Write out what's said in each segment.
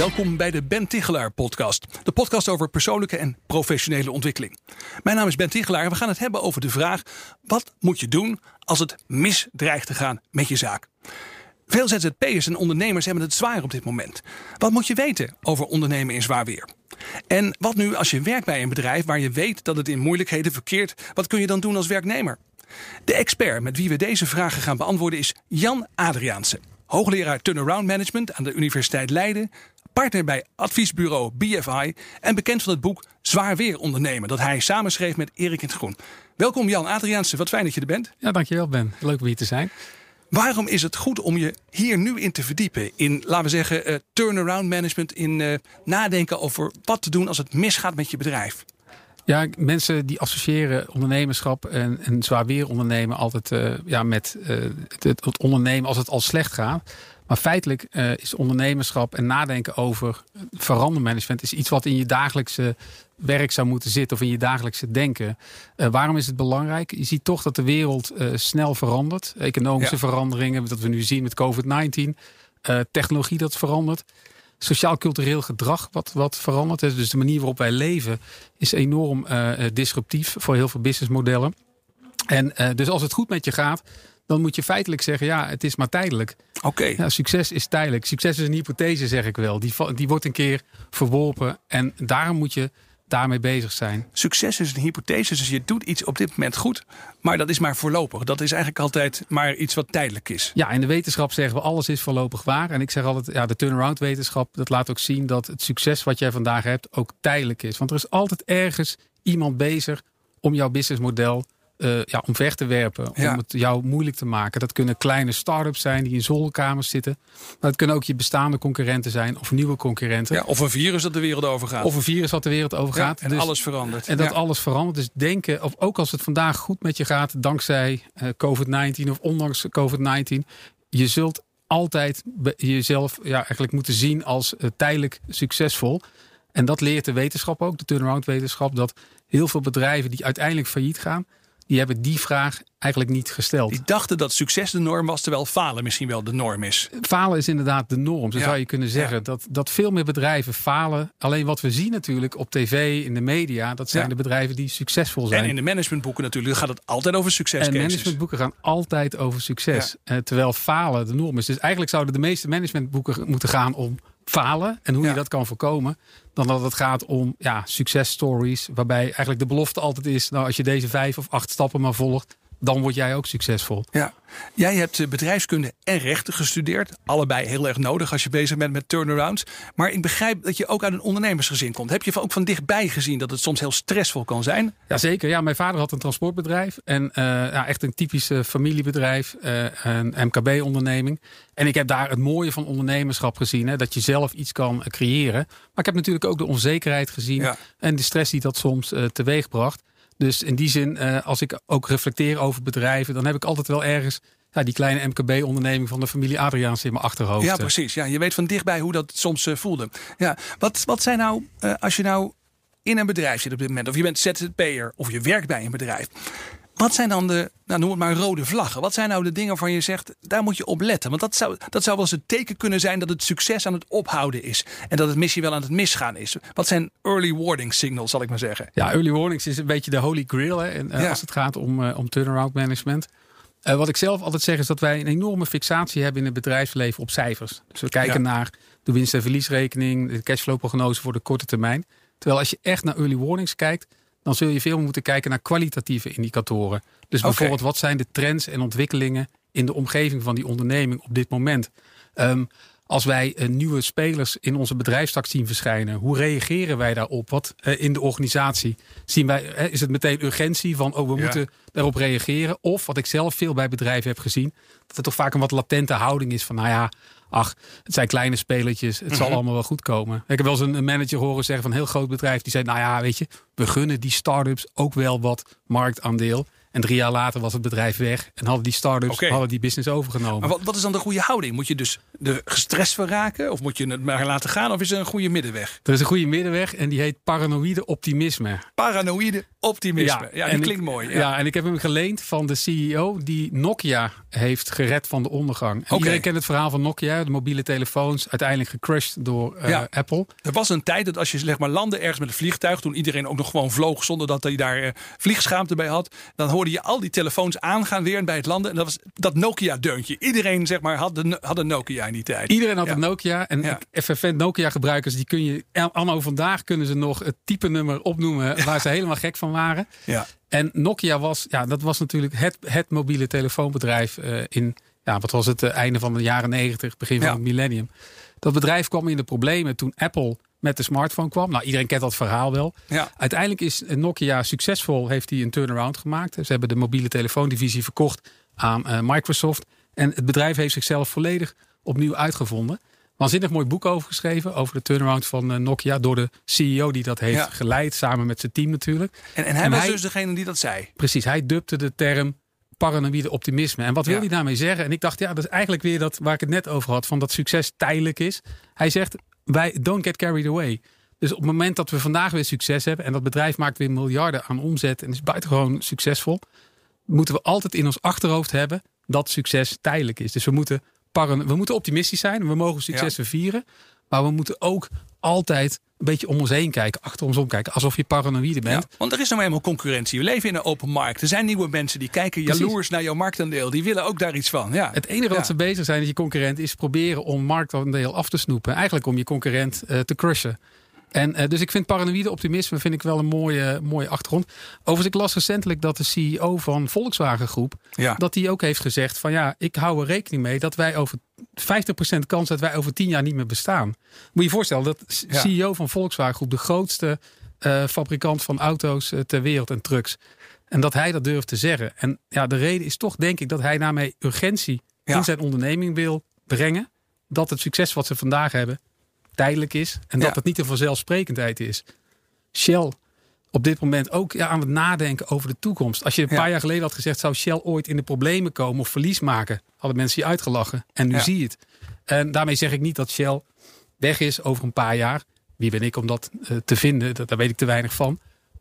Welkom bij de Ben Tichelaar podcast. De podcast over persoonlijke en professionele ontwikkeling. Mijn naam is Ben Tichelaar en we gaan het hebben over de vraag... wat moet je doen als het mis dreigt te gaan met je zaak? Veel ZZP'ers en ondernemers hebben het zwaar op dit moment. Wat moet je weten over ondernemen in zwaar weer? En wat nu als je werkt bij een bedrijf waar je weet dat het in moeilijkheden verkeert... wat kun je dan doen als werknemer? De expert met wie we deze vragen gaan beantwoorden is Jan Adriaanse. Hoogleraar Turnaround Management aan de Universiteit Leiden, partner bij adviesbureau BFI en bekend van het boek Zwaar Weer Ondernemen, dat hij samenschreef met Erik in het Groen. Welkom Jan Adriaanse, wat fijn dat je er bent. Ja, dankjewel Ben. Leuk om hier te zijn. Waarom is het goed om je hier nu in te verdiepen? In, laten we zeggen, uh, turnaround management, in uh, nadenken over wat te doen als het misgaat met je bedrijf. Ja, mensen die associëren ondernemerschap en, en zwaar weer ondernemen altijd uh, ja, met het, het, ondernemen als het al slecht gaat. Maar feitelijk uh, is ondernemerschap en nadenken over verandermanagement is iets wat in je dagelijkse werk zou moeten zitten of in je dagelijkse denken. Uh, waarom is het belangrijk? Je ziet toch dat de wereld uh, snel verandert. Economische ja. veranderingen, dat we nu zien met COVID-19. technologie dat verandert. Sociaal-cultureel gedrag wat, wat verandert. Dus de manier waarop wij leven is enorm disruptief voor heel veel businessmodellen. En dus als het goed met je gaat, dan moet je feitelijk zeggen, ja, het is maar tijdelijk. Oké. Okay. Ja, succes is tijdelijk. Succes is een hypothese, zeg ik wel. Die, die wordt een keer verworpen en daarom moet je daarmee bezig zijn. Succes is een hypothese, dus je doet iets op dit moment goed, maar dat is maar voorlopig. Dat is eigenlijk altijd maar iets wat tijdelijk is. Ja, in de wetenschap zeggen we alles is voorlopig waar. En ik zeg altijd, ja, de turnaround wetenschap, dat laat ook zien dat het succes wat jij vandaag hebt ook tijdelijk is. Want er is altijd ergens iemand bezig om jouw businessmodel uh, ja, omver te werpen. Om het jou moeilijk te maken. Dat kunnen kleine start-ups zijn die in zolderkamers zitten. Maar het kunnen ook je bestaande concurrenten zijn of nieuwe concurrenten. Ja, of een virus dat de wereld overgaat. Of een virus wat de wereld overgaat. Ja, en dus, alles verandert. En dat alles verandert. Dus denken, of ook als het vandaag goed met je gaat, dankzij uh, COVID-19 of ondanks COVID-19, je zult altijd jezelf ja, eigenlijk moeten zien als uh, tijdelijk succesvol. En dat leert de wetenschap ook, de turnaround wetenschap, dat heel veel bedrijven die uiteindelijk failliet gaan, die hebben die vraag eigenlijk niet gesteld. Die dachten dat succes de norm was, terwijl falen misschien wel de norm is. Falen is inderdaad de norm. Zo ja. zou je kunnen zeggen ja. dat, dat veel meer bedrijven falen. Alleen wat we zien natuurlijk op tv, in de media, dat zijn ja. de bedrijven die succesvol zijn. En in de managementboeken natuurlijk gaat het altijd over succes. En managementboeken gaan altijd over succes. Uh, terwijl falen de norm is. Dus eigenlijk zouden de meeste managementboeken moeten gaan om falen en hoe je dat kan voorkomen. Dan dat het gaat om ja, successtories. Waarbij eigenlijk de belofte altijd is: nou, als je deze vijf of acht stappen maar volgt, dan word jij ook succesvol. Ja. Jij hebt bedrijfskunde en rechten gestudeerd. Allebei heel erg nodig als je bezig bent met turnarounds. Maar ik begrijp dat je ook uit een ondernemersgezin komt. Heb je ook van dichtbij gezien dat het soms heel stressvol kan zijn? Jazeker. Ja, mijn vader had een transportbedrijf. En uh, ja, echt een typisch familiebedrijf. Uh, een MKB-onderneming. En ik heb daar het mooie van ondernemerschap gezien. Hè, dat je zelf iets kan creëren. Maar ik heb natuurlijk ook de onzekerheid gezien. Ja. En de stress die dat soms uh, teweeg bracht. Dus in die zin, uh, als ik ook reflecteer over bedrijven, dan heb ik altijd wel ergens ja, die kleine MKB-onderneming van de familie Adriaans in mijn achterhoofd. Ja, precies. Ja, je weet van dichtbij hoe dat soms uh, voelde. Ja, wat, wat zijn nou, uh, als je nou in een bedrijf zit op dit moment, of je bent ZZP'er, of je werkt bij een bedrijf. Wat zijn dan de, nou noem het maar rode vlaggen? Wat zijn nou de dingen waarvan je zegt, daar moet je op letten? Want dat zou, dat zou wel eens het teken kunnen zijn dat het succes aan het ophouden is. En dat het missie wel aan het misgaan is. Wat zijn early warning signals, zal ik maar zeggen? Ja, early warnings is een beetje de holy grail hè, en, ja. als het gaat om, uh, om turnaround management. Uh, wat ik zelf altijd zeg is dat wij een enorme fixatie hebben in het bedrijfsleven op cijfers. Dus we kijken ja. naar de winst- en verliesrekening, de cashflow-prognose voor de korte termijn. Terwijl als je echt naar early warnings kijkt, dan zul je veel moeten kijken naar kwalitatieve indicatoren. Dus bijvoorbeeld, okay. wat zijn de trends en ontwikkelingen in de omgeving van die onderneming op dit moment? Um, als wij uh, nieuwe spelers in onze bedrijfstak zien verschijnen, hoe reageren wij daarop? Wat uh, in de organisatie zien wij? Uh, is het meteen urgentie van, oh, we ja. moeten daarop reageren? Of wat ik zelf veel bij bedrijven heb gezien, dat er toch vaak een wat latente houding is van, nou ja, ach, het zijn kleine spelertjes. Het zal Mhm. allemaal wel goed komen. Ik heb wel eens een een manager horen zeggen van een heel groot bedrijf. Die zei, nou ja, weet je, we gunnen die start-ups ook wel wat marktaandeel. En drie jaar later was het bedrijf weg. En hadden die start-ups hadden die business overgenomen. Maar wat, wat is dan de goede houding? Moet je dus er gestrest van raken? Of moet je het maar laten gaan? Of is er een goede middenweg? Er is een goede middenweg en die heet paranoïde optimisme. Paranoïde optimisme. Ja, die klinkt ik, mooi. Ja. Ja. en ik heb hem geleend van de CEO die Nokia heeft gered van de ondergang. En Oké. Iedereen kent het verhaal van Nokia, de mobiele telefoons, uiteindelijk gecrushed door eh, Ja. Apple. Er was een tijd dat als je zeg maar landde ergens met een vliegtuig, toen iedereen ook nog gewoon vloog zonder dat hij daar eh, vliegschaamte bij had, dan hoorde je al die telefoons aangaan weer bij het landen. En dat was dat Nokia-deuntje. Iedereen zeg maar had, de, had een Nokia in die tijd. Iedereen had Ja. een Nokia. En Ja. FFN Nokia gebruikers, die kun je, anno vandaag kunnen ze nog het type nummer opnoemen waar ze helemaal gek van waren. Ja. En Nokia was, ja, dat was natuurlijk het, het mobiele telefoonbedrijf eh, in, ja, wat was het, eh, einde van de jaren negentig, begin van het millennium. Dat bedrijf kwam in de problemen toen Apple met de smartphone kwam. Nou, iedereen kent dat verhaal wel. Ja. Uiteindelijk is Nokia succesvol, heeft hij een turnaround gemaakt. Ze hebben de mobiele telefoondivisie verkocht aan eh, Microsoft. En het bedrijf heeft zichzelf volledig opnieuw uitgevonden. Waanzinnig mooi boek over geschreven, over de turnaround van eh, Nokia. Door de CEO die dat heeft Ja. geleid, samen met zijn team natuurlijk. En, en hij En was hij- dus degene die dat zei. Precies, hij dupte de term paranoïde optimisme. En wat wil Ja. hij daarmee zeggen? En ik dacht, ja, dat is eigenlijk weer dat waar ik het net over had, van dat succes tijdelijk is. Hij zegt, wij don't get carried away. Dus op het moment dat we vandaag weer succes hebben en dat bedrijf maakt weer miljarden aan omzet en is buitengewoon succesvol, moeten we altijd in ons achterhoofd hebben dat succes tijdelijk is. Dus we moeten, we moeten optimistisch zijn, we mogen successen vieren, maar we moeten ook altijd een beetje om ons heen kijken, achter ons om kijken, alsof je paranoïde bent. Ja, want er is nou eenmaal concurrentie. We leven in een open markt. Er zijn nieuwe mensen die kijken Precies. jaloers naar jouw marktaandeel. Die willen ook daar iets van. Ja. Het enige Ja. wat ze bezig zijn, is je concurrent, is proberen om marktaandeel af te snoepen. Eigenlijk om je concurrent eh, te crushen. En eh, dus ik vind paranoïde optimisme vind ik wel een mooie, mooie achtergrond. Overigens, ik las recentelijk dat de CEO van Volkswagen Groep, Ja. dat die ook heeft gezegd van ja, ik hou er rekening mee dat wij over 50% kans dat wij over 10 jaar niet meer bestaan. Moet je je voorstellen dat Ja. CEO van Volkswagen Groep, de grootste eh, fabrikant van auto's eh, ter wereld en trucks. En dat hij dat durft te zeggen. En ja, de reden is toch denk ik dat hij daarmee urgentie Ja. in zijn onderneming wil brengen. Dat het succes wat ze vandaag hebben tijdelijk is. En dat Ja. het niet een vanzelfsprekendheid is. Shell op dit moment ook ja, aan het nadenken over de toekomst. Als je een Ja. paar jaar geleden had gezegd... zou Shell ooit in de problemen komen of verlies maken... hadden mensen je uitgelachen. En nu zie je het. En daarmee zeg ik niet dat Shell weg is over een paar jaar. Wie ben ik om dat eh, te vinden? Dat, daar weet ik te weinig van.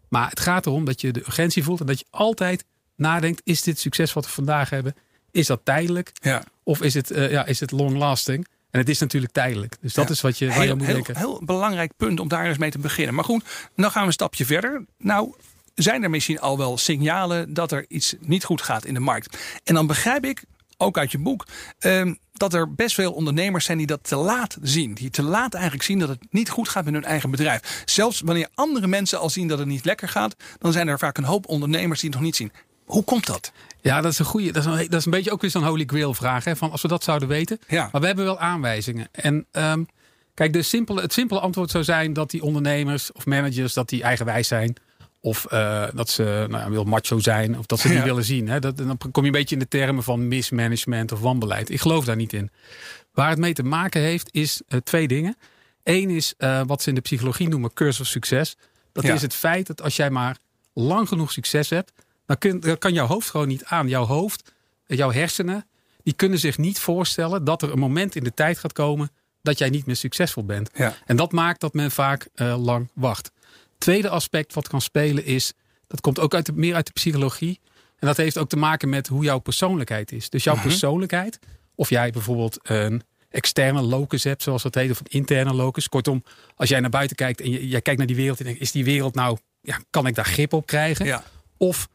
Maar het gaat erom dat je de urgentie voelt... en dat je altijd nadenkt... is dit succes wat we vandaag hebben... is dat tijdelijk Ja. of is het, eh, ja, is het long lasting? En het is natuurlijk tijdelijk. Dus dat Ja. is wat je, waar je heel, aan moet heel, denken. heel belangrijk punt om daar eens mee te beginnen. Maar goed, nou gaan we een stapje verder. Nou, zijn er misschien al wel signalen dat er iets niet goed gaat in de markt? En dan begrijp ik, ook uit je boek, ehm, dat er best veel ondernemers zijn die dat te laat zien. Die te laat eigenlijk zien dat het niet goed gaat met hun eigen bedrijf. Zelfs wanneer andere mensen al zien dat het niet lekker gaat, dan zijn er vaak een hoop ondernemers die het nog niet zien. Hoe komt dat? Ja, dat is een goede. Dat is een, dat is een beetje ook weer zo'n holy grail vraag. Hè, van als we dat zouden weten. Ja. Maar we hebben wel aanwijzingen. En ehm, kijk, de simpele, het simpele antwoord zou zijn dat die ondernemers of managers dat die eigenwijs zijn. Of eh, dat ze nou ja, wil macho zijn. Of dat ze Ja. niet willen zien. Hè. Dat, dan kom je een beetje in de termen van mismanagement of wanbeleid. Ik geloof daar niet in. Waar het mee te maken heeft is eh, twee dingen. Eén is eh, wat ze in de psychologie noemen curse of succes. Dat Ja. is het feit dat als jij maar lang genoeg succes hebt, dan, kun, dan kan jouw hoofd gewoon niet aan. Jouw hoofd, jouw hersenen, die kunnen zich niet voorstellen dat er een moment in de tijd gaat komen dat jij niet meer succesvol bent. Ja. En dat maakt dat men vaak eh, lang wacht. Tweede aspect wat kan spelen is, dat komt ook uit de, meer uit de psychologie. En dat heeft ook te maken met hoe jouw persoonlijkheid is. Dus jouw Mhm. persoonlijkheid, of jij bijvoorbeeld een externe locus hebt, zoals dat heet, of een interne locus. Kortom, als jij naar buiten kijkt en je, jij kijkt naar die wereld en denkt, is die wereld nou, ja, kan ik daar grip op krijgen? Ja. Of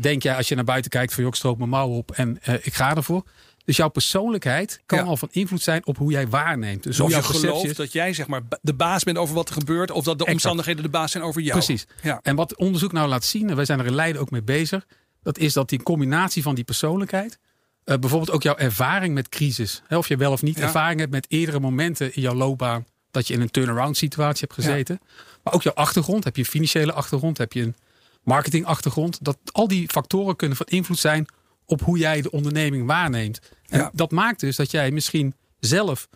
denk jij als je naar buiten kijkt van joh, ik stroop mijn mouw op en eh, ik ga ervoor. Dus jouw persoonlijkheid kan Ja. al van invloed zijn op hoe jij waarneemt. Dus Dus of je gelooft is. dat jij zeg maar de baas bent over wat er gebeurt, of dat de Exact. omstandigheden de baas zijn over jou. Precies. Ja. En wat onderzoek nou laat zien, en wij zijn er in Leiden ook mee bezig, dat is dat die combinatie van die persoonlijkheid, eh, bijvoorbeeld ook jouw ervaring met crisis, hè, of je wel of niet Ja. ervaring hebt met eerdere momenten in jouw loopbaan dat je in een turnaround situatie hebt gezeten, maar ook jouw achtergrond, heb je een financiële achtergrond, heb je een marketingachtergrond, dat al die factoren kunnen van invloed zijn op hoe jij de onderneming waarneemt. En Ja. dat maakt dus dat jij misschien zelf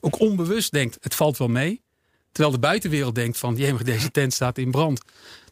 ook onbewust denkt, het valt wel mee. Terwijl de buitenwereld denkt van, jemig, deze tent staat in brand.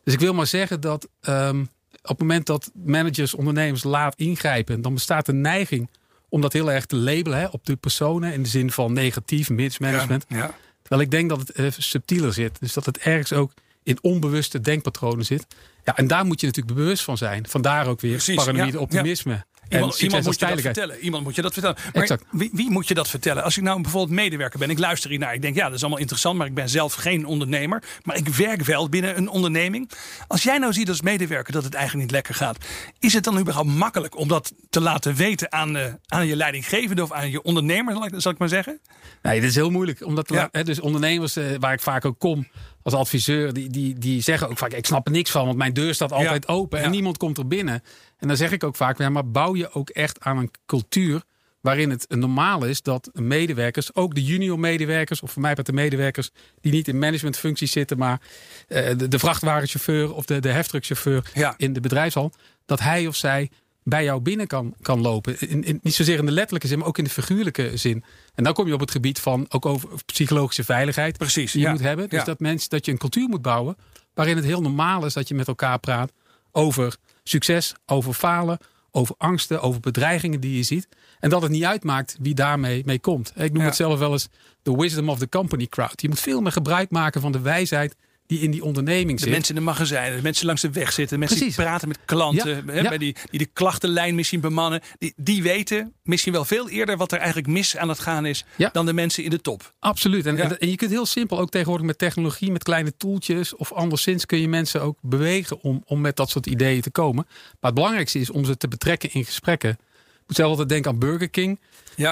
Dus ik wil maar zeggen dat ehm, op het moment dat managers, ondernemers laat ingrijpen, dan bestaat een neiging om dat heel erg te labelen hè, op de personen in de zin van negatief mismanagement. Ja, ja. Terwijl ik denk dat het even subtieler zit. Dus dat het ergens ook in onbewuste denkpatronen zit. Ja, en daar moet je natuurlijk bewust van zijn. Vandaar ook weer Precies, paranoïde ja, optimisme. Iemand, en iemand moet je dat vertellen. Iemand moet je dat vertellen. Maar Exact. Wie, wie moet je dat vertellen? Als ik nou bijvoorbeeld medewerker ben, ik luister hiernaar. Ik denk, ja, dat is allemaal interessant, maar ik ben zelf geen ondernemer. Maar ik werk wel binnen een onderneming. Als jij nou ziet als medewerker dat het eigenlijk niet lekker gaat, is het dan überhaupt makkelijk om dat te laten weten aan, eh, aan je leidinggevende of aan je ondernemer, zal ik, zal ik maar zeggen? Nee, dat is heel moeilijk. Omdat Ja. hè, dus ondernemers eh, waar ik vaak ook kom als adviseur, die, die, die zeggen ook vaak: ik snap er niks van, want mijn deur staat altijd open en Ja. niemand komt er binnen. En dan zeg ik ook vaak: ja, maar bouw je ook echt aan een cultuur waarin het normaal is dat medewerkers, ook de junior medewerkers, of voor mij met de medewerkers die niet in managementfuncties zitten, maar eh, de, de vrachtwagenchauffeur of de, de heftruckchauffeur Ja. in de bedrijfshal, dat hij of zij bij jou binnen kan, kan lopen. In, in, niet zozeer in de letterlijke zin, maar ook in de figuurlijke zin. En dan kom je op het gebied van ook over psychologische veiligheid. Precies, Die je ja. moet hebben. Dus Ja. dat, mensen, dat je een cultuur moet bouwen waarin het heel normaal is dat je met elkaar praat over succes, over falen, over angsten, over bedreigingen die je ziet. En dat het niet uitmaakt wie daarmee mee komt. Ik noem Ja. het zelf wel eens de wisdom of the company crowd. Je moet veel meer gebruik maken van de wijsheid die in die onderneming De zit. mensen in de magazijnen, de mensen langs de weg zitten, de mensen Precies. die praten met klanten, Ja, hè, ja. bij die, die de klachtenlijn misschien bemannen, die, die weten misschien wel veel eerder wat er eigenlijk mis aan het gaan is Ja. dan de mensen in de top. Absoluut. En, Ja. en, en je kunt heel simpel, ook tegenwoordig met technologie, met kleine toeltjes of anderszins kun je mensen ook bewegen om, om met dat soort ideeën te komen. Maar het belangrijkste is om ze te betrekken in gesprekken. Ik moet zelf altijd denken aan Burger King,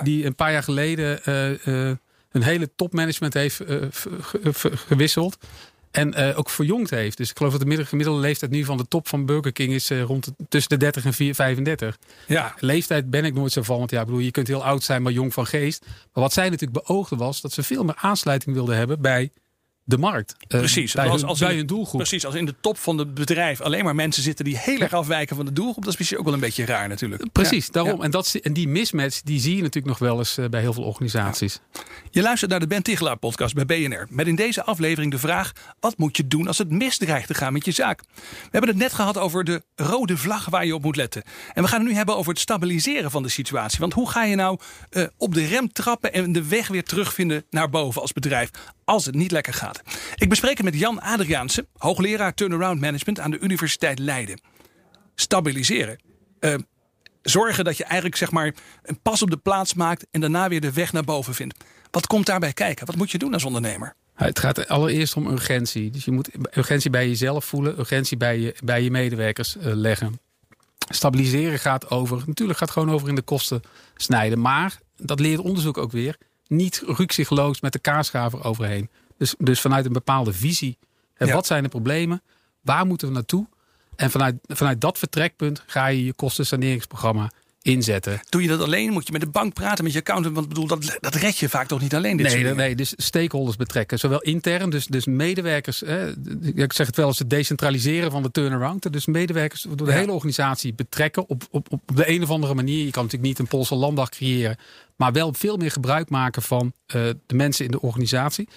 die een paar jaar geleden eh, een hele topmanagement heeft eh, gewisseld. En eh, ook verjongd heeft. Dus ik geloof dat de middel- gemiddelde leeftijd nu van de top van Burger King is eh, rond de- tussen de 30 en 4 35. ja. Leeftijd ben ik nooit zo van. Want ja, ik bedoel, je kunt heel oud zijn, maar jong van geest. Maar wat zij natuurlijk beoogden was dat ze veel meer aansluiting wilden hebben bij de markt. Eh, Precies. Bij, Als- hun, als bij in de- hun doelgroep. Precies, als in de top van het bedrijf alleen maar mensen zitten die heel erg afwijken van de doelgroep, dat is misschien ook wel een beetje raar natuurlijk. Precies, Ja. daarom. Ja. En, dat, en die mismatch, die zie je natuurlijk nog wel eens eh, bij heel veel organisaties. Je luistert naar de Ben Tichelaar podcast bij BNR. Met in deze aflevering de vraag: wat moet je doen als het misdreigt te gaan met je zaak? We hebben het net gehad over de rode vlag waar je op moet letten. En we gaan het nu hebben over het stabiliseren van de situatie. Want hoe ga je nou eh, op de rem trappen en de weg weer terugvinden naar boven als bedrijf als het niet lekker gaat? Ik bespreek het met Jan Adriaanse, hoogleraar turnaround management aan de Universiteit Leiden. Stabiliseren. Eh, zorgen dat je eigenlijk zeg maar een pas op de plaats maakt en daarna weer de weg naar boven vindt. Wat komt daarbij kijken? Wat moet je doen als ondernemer? Het gaat allereerst om urgentie. Dus je moet urgentie bij jezelf voelen, urgentie bij je, bij je medewerkers eh, leggen. Stabiliseren gaat over, natuurlijk gaat het gewoon over in de kosten snijden. Maar, dat leert onderzoek ook weer, niet rukzichtloos met de kaarschaver overheen. Dus, dus vanuit een bepaalde visie. En Ja. Wat zijn de problemen? Waar moeten we naartoe? En vanuit, vanuit dat vertrekpunt ga je je kostensaneringsprogramma inzetten. Doe je dat alleen? Moet je met de bank praten, met je accountant? Want ik bedoel, dat, dat red je vaak toch niet alleen. Dit Nee, nee, dus stakeholders betrekken. Zowel intern, dus, dus medewerkers. Hè, ik zeg het wel eens het decentraliseren van de turnaround. Dus medewerkers door de Ja. hele organisatie betrekken op, op, op de een of andere manier. Je kan natuurlijk niet een Poolse landdag creëren. Maar wel veel meer gebruik maken van eh, de mensen in de organisatie.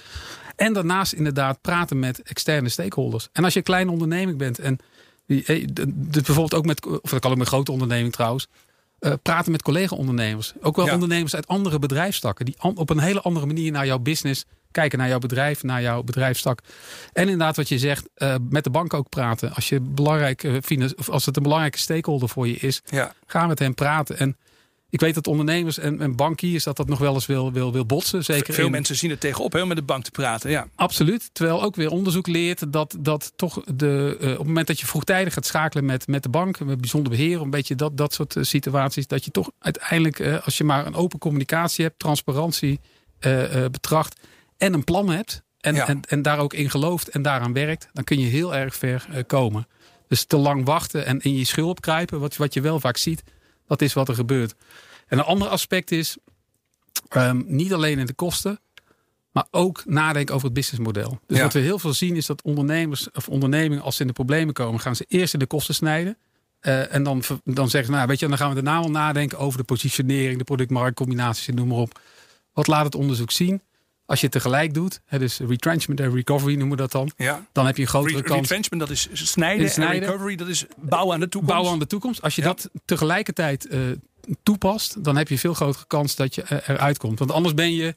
En daarnaast inderdaad praten met externe stakeholders. En als je een kleine onderneming bent en die, eh, d- d- bijvoorbeeld ook met, of dat kan ook met grote onderneming trouwens. Eh, praten met collega-ondernemers. Ook wel Ja. ondernemers uit andere bedrijfstakken. Die op een hele andere manier naar jouw business kijken. Naar jouw bedrijf, naar jouw bedrijfstak. En inderdaad wat je zegt, eh, met de bank ook praten. Als, je belangrijk, eh, of als het een belangrijke stakeholder voor je is. Ja. Ga met hem praten. En ik weet dat ondernemers en, en bankiers dat dat nog wel eens wil, wil, wil botsen. Zeker Veel in- mensen zien er tegenop hè, om met de bank te praten. Ja. Absoluut. Terwijl ook weer onderzoek leert dat, dat toch de, eh, op het moment dat je vroegtijdig gaat schakelen met, met de bank, met bijzonder beheer, een beetje dat, dat soort eh, situaties, dat je toch uiteindelijk, eh, als je maar een open communicatie hebt, transparantie betracht en een plan hebt en, Ja. en, en daar ook in gelooft en daaraan werkt, dan kun je heel erg ver komen. Dus te lang wachten en in je schulp kruipen, wat, wat je wel vaak ziet, dat is wat er gebeurt. En een ander aspect is, ehm, niet alleen in de kosten, maar ook nadenken over het businessmodel. Dus Ja. wat we heel veel zien is dat ondernemers of ondernemingen, als ze in de problemen komen, gaan ze eerst in de kosten snijden. Eh, en dan, dan zeggen ze, nou weet je, dan gaan we daarna wel nadenken over de positionering, de productmarktcombinaties en noem maar op. Wat laat het onderzoek zien? Als je het tegelijk doet, hè, dus retrenchment en recovery noemen we dat dan. Ja. Dan heb je een grotere Re- kans. retrenchment, dat is snijden. En recovery, dat is bouwen aan de toekomst. Bouwen aan de toekomst. Als je Ja. dat tegelijkertijd eh, toepast, dan heb je veel grotere kans dat je eh, eruit komt. Want anders ben je,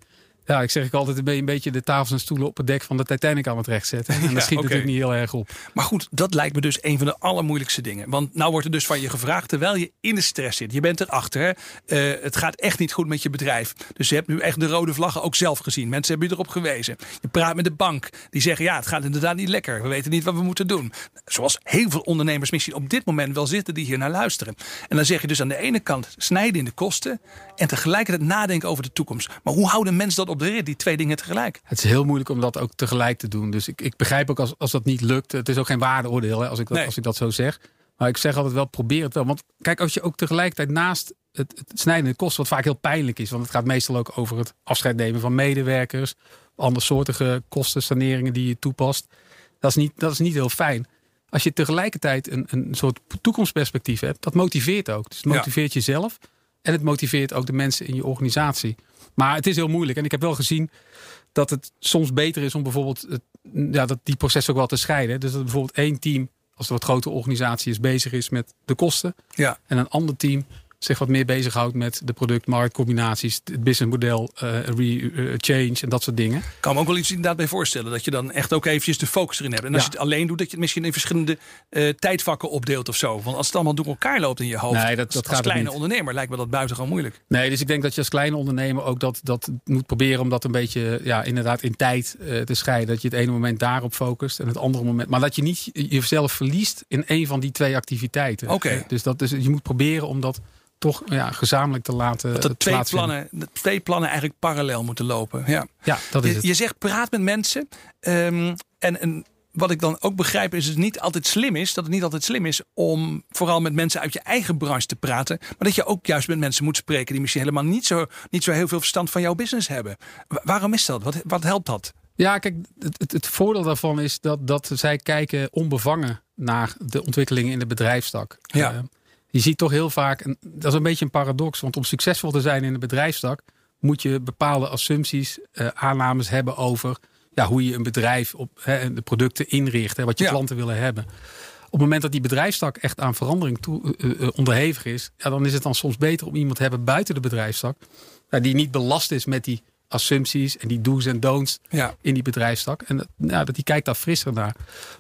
ja, ik zeg ik altijd, een beetje de tafels en stoelen op het dek van de Titanic aan het rechtzetten. En Ja, dat schiet natuurlijk niet heel erg op. Maar goed, dat lijkt me dus een van de allermoeilijkste dingen. Want nou wordt er dus van je gevraagd terwijl je in de stress zit. Je bent erachter. Hè? Eh, het gaat echt niet goed met je bedrijf. Dus je hebt nu echt de rode vlaggen ook zelf gezien. Mensen hebben je erop gewezen. Je praat met de bank. Die zeggen ja, het gaat inderdaad niet lekker. We weten niet wat we moeten doen. Zoals heel veel ondernemers misschien op dit moment wel zitten die hier naar luisteren. En dan zeg je dus aan de ene kant snijden in de kosten. En tegelijkertijd nadenken over de toekomst. Maar hoe houden mensen dat op de? Die twee dingen tegelijk. Het is heel moeilijk om dat ook tegelijk te doen. Dus ik, ik begrijp ook als, als dat niet lukt. Het is ook geen waardeoordeel hè, als, ik dat, Nee. als ik dat zo zeg. Maar ik zeg altijd wel, probeer het wel. Want kijk, als je ook tegelijkertijd naast het, het snijden kosten, wat vaak heel pijnlijk is. Want het gaat meestal ook over het afscheid nemen van medewerkers. Andersoortige kosten, saneringen die je toepast. Dat is niet, dat is niet heel fijn. Als je tegelijkertijd een, een soort toekomstperspectief hebt, dat motiveert ook. Dus het Ja. motiveert jezelf en het motiveert ook de mensen in je organisatie. Maar het is heel moeilijk. En ik heb wel gezien dat het soms beter is om bijvoorbeeld het, ja, dat die processen ook wel te scheiden. Dus dat bijvoorbeeld één team, als een wat grote organisatie is, bezig is met de kosten. Ja. En een ander team zich wat meer bezighoudt met de product-marktcombinaties, het businessmodel, eh re, eh, change en dat soort dingen. Ik kan me ook wel iets inderdaad bij voorstellen. Dat je dan echt ook eventjes de focus erin hebt. En als Ja. je het alleen doet, dat je het misschien in verschillende eh, tijdvakken opdeelt of zo. Want als het allemaal door elkaar loopt in je hoofd. Nee, dat- als- dat als gaat ook kleine ondernemer lijkt me dat buitengewoon moeilijk. Nee, dus ik denk dat je als kleine ondernemer ook dat, dat moet proberen om dat een beetje, ja, inderdaad in tijd eh, te scheiden. Dat je het ene moment daarop focust en het andere moment. Maar dat je niet jezelf verliest in een van die twee activiteiten. Oké. Dus, dat, dus je moet proberen om dat toch ja, gezamenlijk te laten. Dat er twee plannen, twee plannen eigenlijk parallel moeten lopen. Ja. Ja, dat is Je, het. je zegt praat met mensen. ehm, en, en wat ik dan ook begrijp is dat het niet altijd slim is. Dat het niet altijd slim is om vooral met mensen uit je eigen branche te praten. Maar dat je ook juist met mensen moet spreken die misschien helemaal niet zo, niet zo heel veel verstand van jouw business hebben. Wa- waarom is dat? Wat, wat helpt dat? Ja, kijk, het, het, het voordeel daarvan is dat, dat zij kijken onbevangen naar de ontwikkelingen in de bedrijfstak. Ja. Je ziet toch heel vaak, en dat is een beetje een paradox, want om succesvol te zijn in de bedrijfstak moet je bepaalde assumpties, eh, aannames hebben over ja, hoe je een bedrijf op hè, en de producten inricht, hè, wat je Ja. klanten willen hebben. Op het moment dat die bedrijfstak echt aan verandering toe, eh, eh, onderhevig is, ja, dan is het dan soms beter om iemand te hebben buiten de bedrijfstak, die niet belast is met die assumpties en die do's en don'ts Ja. in die bedrijfstak. En dat, ja, dat die kijkt daar frisser naar.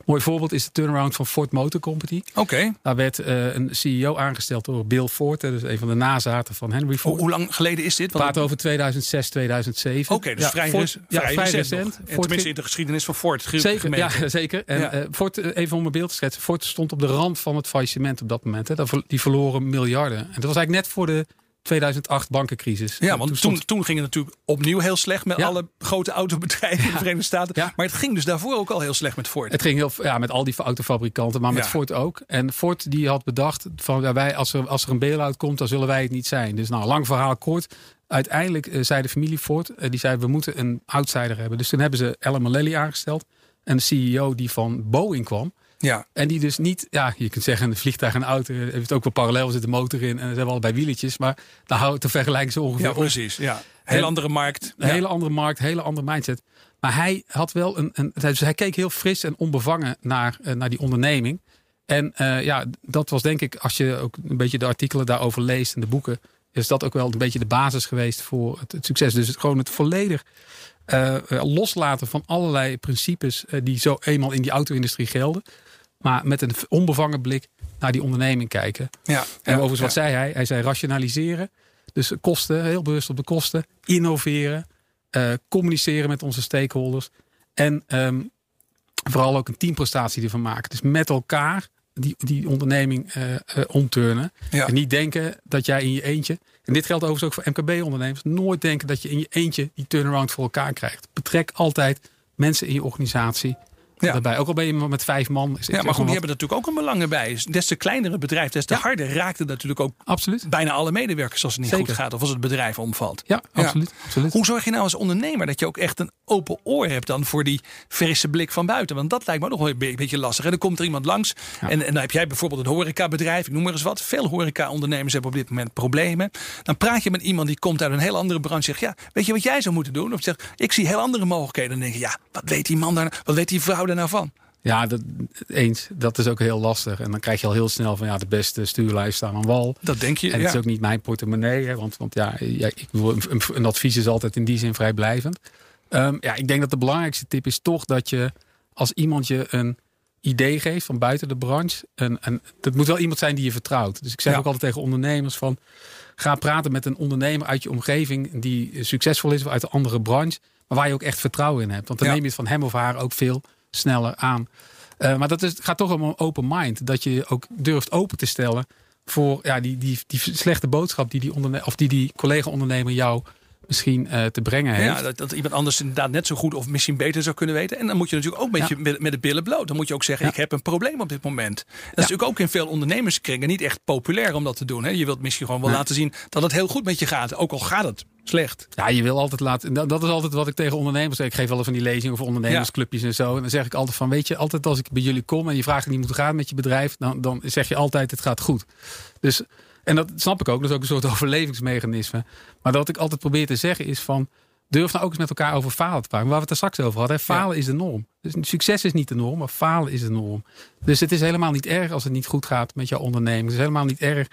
Mooi voorbeeld is de turnaround van Ford Motor Company. Oké. Daar werd eh, een CEO aangesteld door Bill Ford, dus een van de nazaten van Henry Ford. hoe lang geleden is dit? Praten over 2006, 2007. Oké, dus Ja, vrij, Ford- res- ja, vrij, vrij recent. recent. Ford tenminste in de geschiedenis van Ford. Zeker, gemeten. ja, zeker. En Ja. eh, Ford, eh, even om een beeld te schetsen. Ford stond op de rand van het faillissement op dat moment. Hè. Die verloren miljarden. En dat was eigenlijk net voor de 2008 bankencrisis. Ja, want toen, stond- toen ging het natuurlijk opnieuw heel slecht met Ja. alle grote autobedrijven in de Verenigde Staten. Ja. Maar het ging dus daarvoor ook al heel slecht met Ford. Het ging heel ja, met al die autofabrikanten, maar met. Ford ook. En Ford die had bedacht van wij, als, er, als er een bail-out komt, dan zullen wij het niet zijn. Dus nou, lang verhaal kort. Uiteindelijk eh, zei de familie Ford, eh, die zei we moeten een outsider hebben. Dus toen hebben ze Alan Mulally aangesteld. En de CEO die van Boeing kwam. Ja. En die dus niet, ja, je kunt zeggen, een vliegtuig en een auto eh, heeft ook wel parallel, er zit een motor in en ze hebben allebei wieletjes. Maar daar houdt de vergelijking zo ongeveer ja, precies. Ja. Heel En- andere markt. Een Ja. hele andere markt, hele andere mindset. Maar hij had wel een. een dus hij keek heel fris en onbevangen naar, eh, naar die onderneming. En eh, ja, dat was denk ik, als je ook een beetje de artikelen daarover leest en de boeken, is dat ook wel een beetje de basis geweest voor het, het succes. Dus het, gewoon het volledig loslaten van allerlei principes die zo eenmaal in die auto-industrie gelden. Maar met een onbevangen blik naar die onderneming kijken. Ja. En Ja. overigens, wat Ja. zei hij? Hij zei rationaliseren. Dus kosten, heel bewust op de kosten. Innoveren. eh, communiceren met onze stakeholders. En ehm, vooral ook een teamprestatie ervan maken. Dus met elkaar die, die onderneming eh, omturnen. Ja. En niet denken dat jij in je eentje... En dit geldt overigens ook voor MKB-ondernemers. Nooit denken dat je in je eentje die turnaround voor elkaar krijgt. Betrek altijd mensen in je organisatie. Ja. Daarbij. Ook al ben je met vijf man. Is ja, maar goed, die hebben natuurlijk ook een belang bij. Des te kleinere bedrijf, des te harder raakt het natuurlijk ook absoluut. bijna alle medewerkers als het niet goed gaat of als het bedrijf omvalt. Ja, absoluut, absoluut. Hoe zorg je nou als ondernemer dat je ook echt een open oor hebt dan voor die frisse blik van buiten? Want dat lijkt me nog wel een beetje lastig. En dan komt er iemand langs en, en dan heb jij bijvoorbeeld een horecabedrijf, ik noem maar eens wat. Veel horeca-ondernemers hebben op dit moment problemen. Dan praat je met iemand die komt uit een heel andere branche. Zegt ja, weet je wat jij zou moeten doen? Of zegt ik zie heel andere mogelijkheden. Dan denk je ja, wat weet die man daar, wat weet die vrouw nou van? Ja, dat, eens. Dat is ook heel lastig. En dan krijg je al heel snel van ja, de beste stuurlijst staan aan wal. Dat denk je. En het is ook niet mijn portemonnee. Hè, want, want ja, ja ik, een, een advies is altijd in die zin vrijblijvend. Um, ja, ik denk dat de belangrijkste tip is toch dat je als iemand je een idee geeft van buiten de branche. En, en dat moet wel iemand zijn die je vertrouwt. Dus ik zeg ook altijd tegen ondernemers van ga praten met een ondernemer uit je omgeving die succesvol is of uit een andere branche. Maar waar je ook echt vertrouwen in hebt. Want dan neem je het van hem of haar ook veel sneller aan. Uh, maar dat is, gaat toch om een open mind. Dat je ook durft open te stellen voor ja, die, die, die slechte boodschap die die, onderne of die, die collega-ondernemer jou misschien uh, te brengen heeft. Ja, dat, dat, iemand anders inderdaad net zo goed of misschien beter zou kunnen weten. En dan moet je natuurlijk ook met, je, met, met de billen bloot. Dan moet je ook zeggen, ik heb een probleem op dit moment. Dat is natuurlijk ook in veel ondernemerskringen niet echt populair om dat te doen. Hè? Je wilt misschien gewoon wel laten zien dat het heel goed met je gaat. Ook al gaat het slecht. Ja, je wil altijd laten. Dat is altijd wat ik tegen ondernemers zeg. Ik geef wel eens van die lezingen voor ondernemersclubjes en zo. En dan zeg ik altijd van: Weet je, altijd als ik bij jullie kom en je vraagt niet moet gaan met je bedrijf, dan, dan zeg je altijd: Het gaat goed. Dus, en dat snap ik ook. Dat is ook een soort overlevingsmechanisme. Maar wat ik altijd probeer te zeggen is van. Durf nou ook eens met elkaar over falen te praten. Waar we het er straks over hadden. Falen is de norm. Dus succes is niet de norm, maar falen is de norm. Dus het is helemaal niet erg als het niet goed gaat met jouw onderneming. Het is helemaal niet erg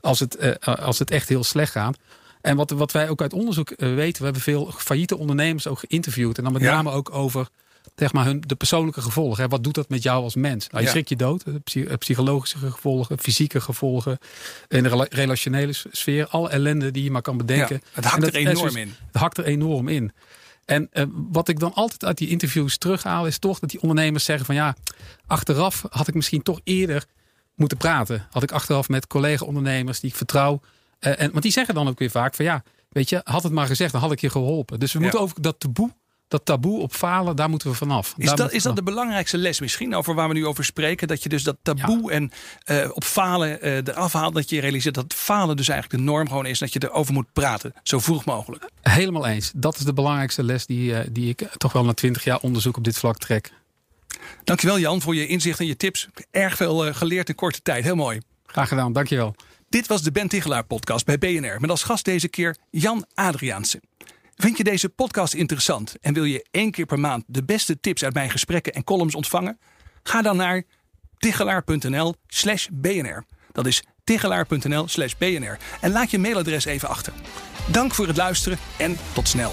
als het, uh, als het echt heel slecht gaat. En wat, wat wij ook uit onderzoek eh, weten, we hebben veel failliete ondernemers ook geïnterviewd. En dan met name ook over zeg maar, hun, de persoonlijke gevolgen. Hè. Wat doet dat met jou als mens? Nou, je schrik je dood. De psychologische gevolgen, fysieke gevolgen. In de relationele sfeer. Alle ellende die je maar kan bedenken. het hakt er enorm in. Het hakt er enorm in. En uh, wat ik dan altijd uit die interviews terughaal, is toch dat die ondernemers zeggen van ja, achteraf had ik misschien toch eerder moeten praten. Had ik achteraf met collega-ondernemers die ik vertrouw uh, en, want die zeggen dan ook weer vaak van ja, weet je, had het maar gezegd, dan had ik je geholpen. Dus we moeten over dat taboe dat taboe op falen, daar moeten we vanaf. Is, dat, is dat de belangrijkste les misschien over waar we nu over spreken? Dat je dus dat taboe en uh, op falen uh, eraf haalt. Dat je realiseert dat falen dus eigenlijk de norm gewoon is. Dat je erover moet praten, zo vroeg mogelijk. Helemaal eens. Dat is de belangrijkste les die, uh, die ik toch wel na twintig jaar onderzoek op dit vlak trek. Dankjewel Jan voor je inzicht en je tips. Erg veel geleerd in korte tijd. Heel mooi. Graag gedaan, dankjewel. Dit was de Ben Tichelaar podcast bij BNR. Met als gast deze keer Jan Adriaanse. Vind je deze podcast interessant en wil je één keer per maand de beste tips uit mijn gesprekken en columns ontvangen? Ga dan naar tichelaar.nl slash BNR. Dat is tichelaar.nl slash BNR. En laat je mailadres even achter. Dank voor het luisteren en tot snel.